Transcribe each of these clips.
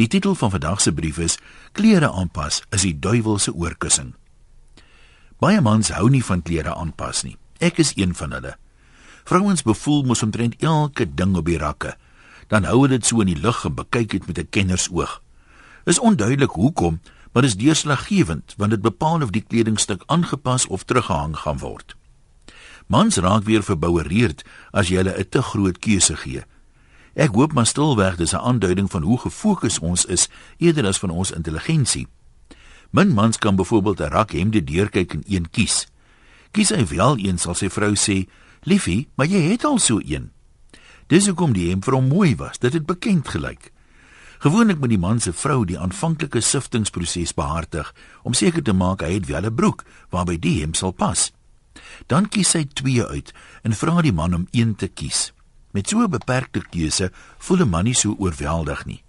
Die titel van vandag se brief is Klere aanpas is die duiwel se oorkussing. Baie mans hou nie van klere aanpas nie. Ek is een van hulle. Vrouens bevoel mos omtrent elke ding op die rakke. Dan hou hulle dit so in die lug en bekyk dit met 'n kennersoog. Is onduidelik hoekom, maar is deurslaggewend want dit bepaal of die kledingstuk aangepas of teruggehang gaan word. Mans raak weer verboureerd as jy hulle 'n te groot keuse gee. Ek hoop maar stilweg dis 'n aanduiding van hoe gefokus ons is eerder as van ons intelligensie. Min mans kan byvoorbeeld 'n rak hemde deurkyk en een kies. Kies hy wel een sal sy vrou sê, "Liefie, maar jy het al so een." Dis hoekom die hemp vir hom mooi was, dit het bekend gelyk. Gewoonlik moet die man se vrou die aanvanklike siftingproses behartig om seker te maak hy het wel 'n broek waarby die hemp sal pas. Dan kies sy twee uit en vra die man om een te kies. Met so 'n beperkte keuse voel 'n man nie so oorweldig nie.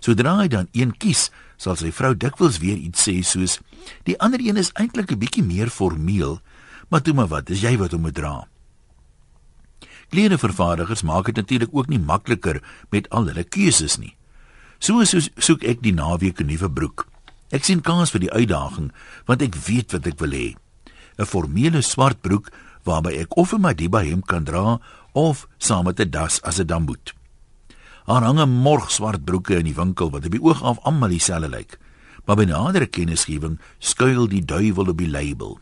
Sodra hy dan een kies, sal sy vrou dikwels weer iets sê soos: "Die ander een is eintlik 'n bietjie meer formeel, maar toe maar wat, dis jy wat hom moet dra." Klerevervaardigers maak dit natuurlik ook nie makliker met al hulle keuses nie. So soos soek ek die naweek 'n nuwe broek. Ek sien kans vir die uitdaging want ek weet wat ek wil hê. 'n Formele swart broek waarby ek of 'n Madiba hemp kan dra of saam met 'n das as dit dan moet. Daar hang 'n morg swart broeke in die winkel wat op die oog af almal dieselfde lyk. Maar by nadere kennisgewing skuil die duiwel op die label.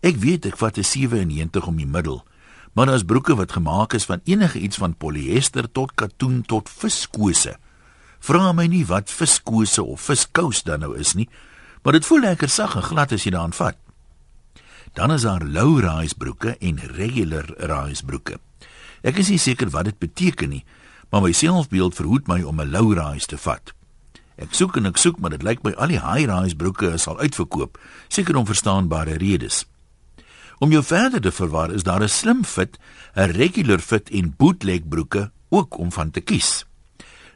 Ek weet ek vat 'n 97 om die middel, maar daar's broeke wat gemaak is van enige iets van polyester tot katoen tot viskose. Vra my nie wat viskose of viskous dan nou is nie, maar dit voel lekker sag en glad as jy daaraan vat. Dan is daar low rise broeke en regular rise broeke. Ek is nie seker wat dit beteken nie, maar my selfbeeld verhoed my om 'n low rise te vat. Ek soek en ek soek, maar dit lyk my al die high rise broeke is al uitverkoop, seker om verstaanbare redes. Om jou verder te verwar, is daar 'n slim fit, 'n regular fit en bootleg broeke ook om van te kies.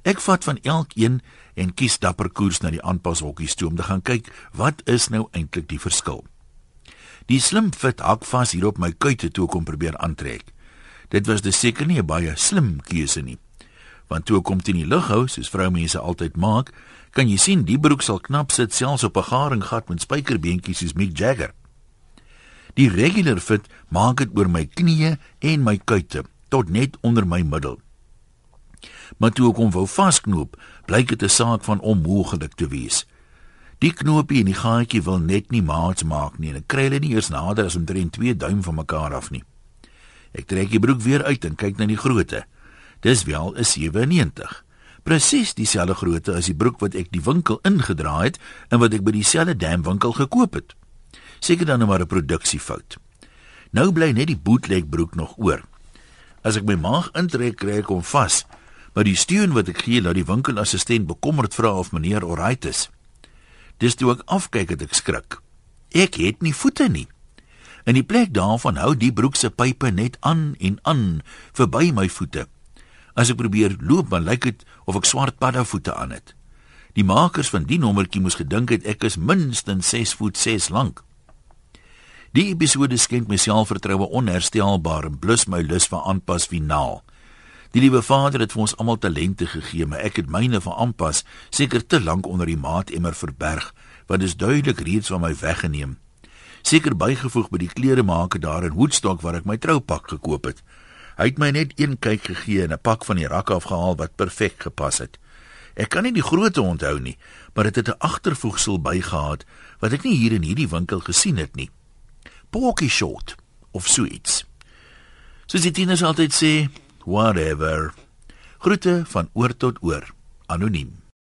Ek vat van elkeen en kies dapper koers na die aanpashokkies toe om te gaan kyk wat is nou eintlik die verskil. Die slim fit hak vas hier op my kuite toe kom probeer aantrek. Dit was dus seker nie 'n baie slim keuse nie. Want toe kom dit in die lug hou, soos vroumense altyd maak, kan jy sien die broek sal knap sit selfs op 'n garinggat met spykerbeentjies soos Mick Jagger. Die regular fit maak dit oor my knieë en my kuite tot net onder my middel. Maar toe ek hom wou vasknoop, blyk dit 'n saak van onmoontlik te wees. Die knoopie en die gaatjie wil net nie maats maak nie en ek kry hulle nie eers nader as omtrent 2 duim van mekaar af nie. Ek trek die broek weer uit en kyk na die grootte. Dis wel 'n 97. Presies dieselfde grootte as die broek wat ek die winkel ingedra het en wat ek by dieselfde damwinkel gekoop het. Seker dan nou maar 'n produksiefout. Nou bly net die bootleg broek nog oor. As ek my maag intrek, kry ek hom vas. Maar die steun wat ek gee, laat die winkelassistent bekommerd vra of meneer alright is. Dis toe ek afkyk het ek skrik. Ek het nie voete nie. In die plek daarvan hou die broek se pype net aan en aan verby my voete. As ek probeer loop, dan lyk dit of ek swart paddavoete aan het. Die makers van die nommertjie moes gedink het ek is minstens 6 voet 6 lank. Die episode skenk my selfvertroue onherstelbaar en blus my lus vir aanpas finaal. Die liewe Vader het vir ons almal talente gegee, maar ek het myne van aanpas seker te lank onder die maatemmer verberg, wat is duidelik reeds van my weggeneem seker bygevoeg by die kleremaker daar in Woodstock waar ek my troupak gekoop het. Hy het my net een kyk gegee en 'n pak van die rakke afgehaal wat perfek gepas het. Ek kan nie die grootte onthou nie, maar dit het 'n agtervoegsel bygehad wat ek nie hier in hierdie winkel gesien het nie. Porky short of sweets. Soos die tieners altyd sê, whatever. Groete van oor tot oor, anoniem.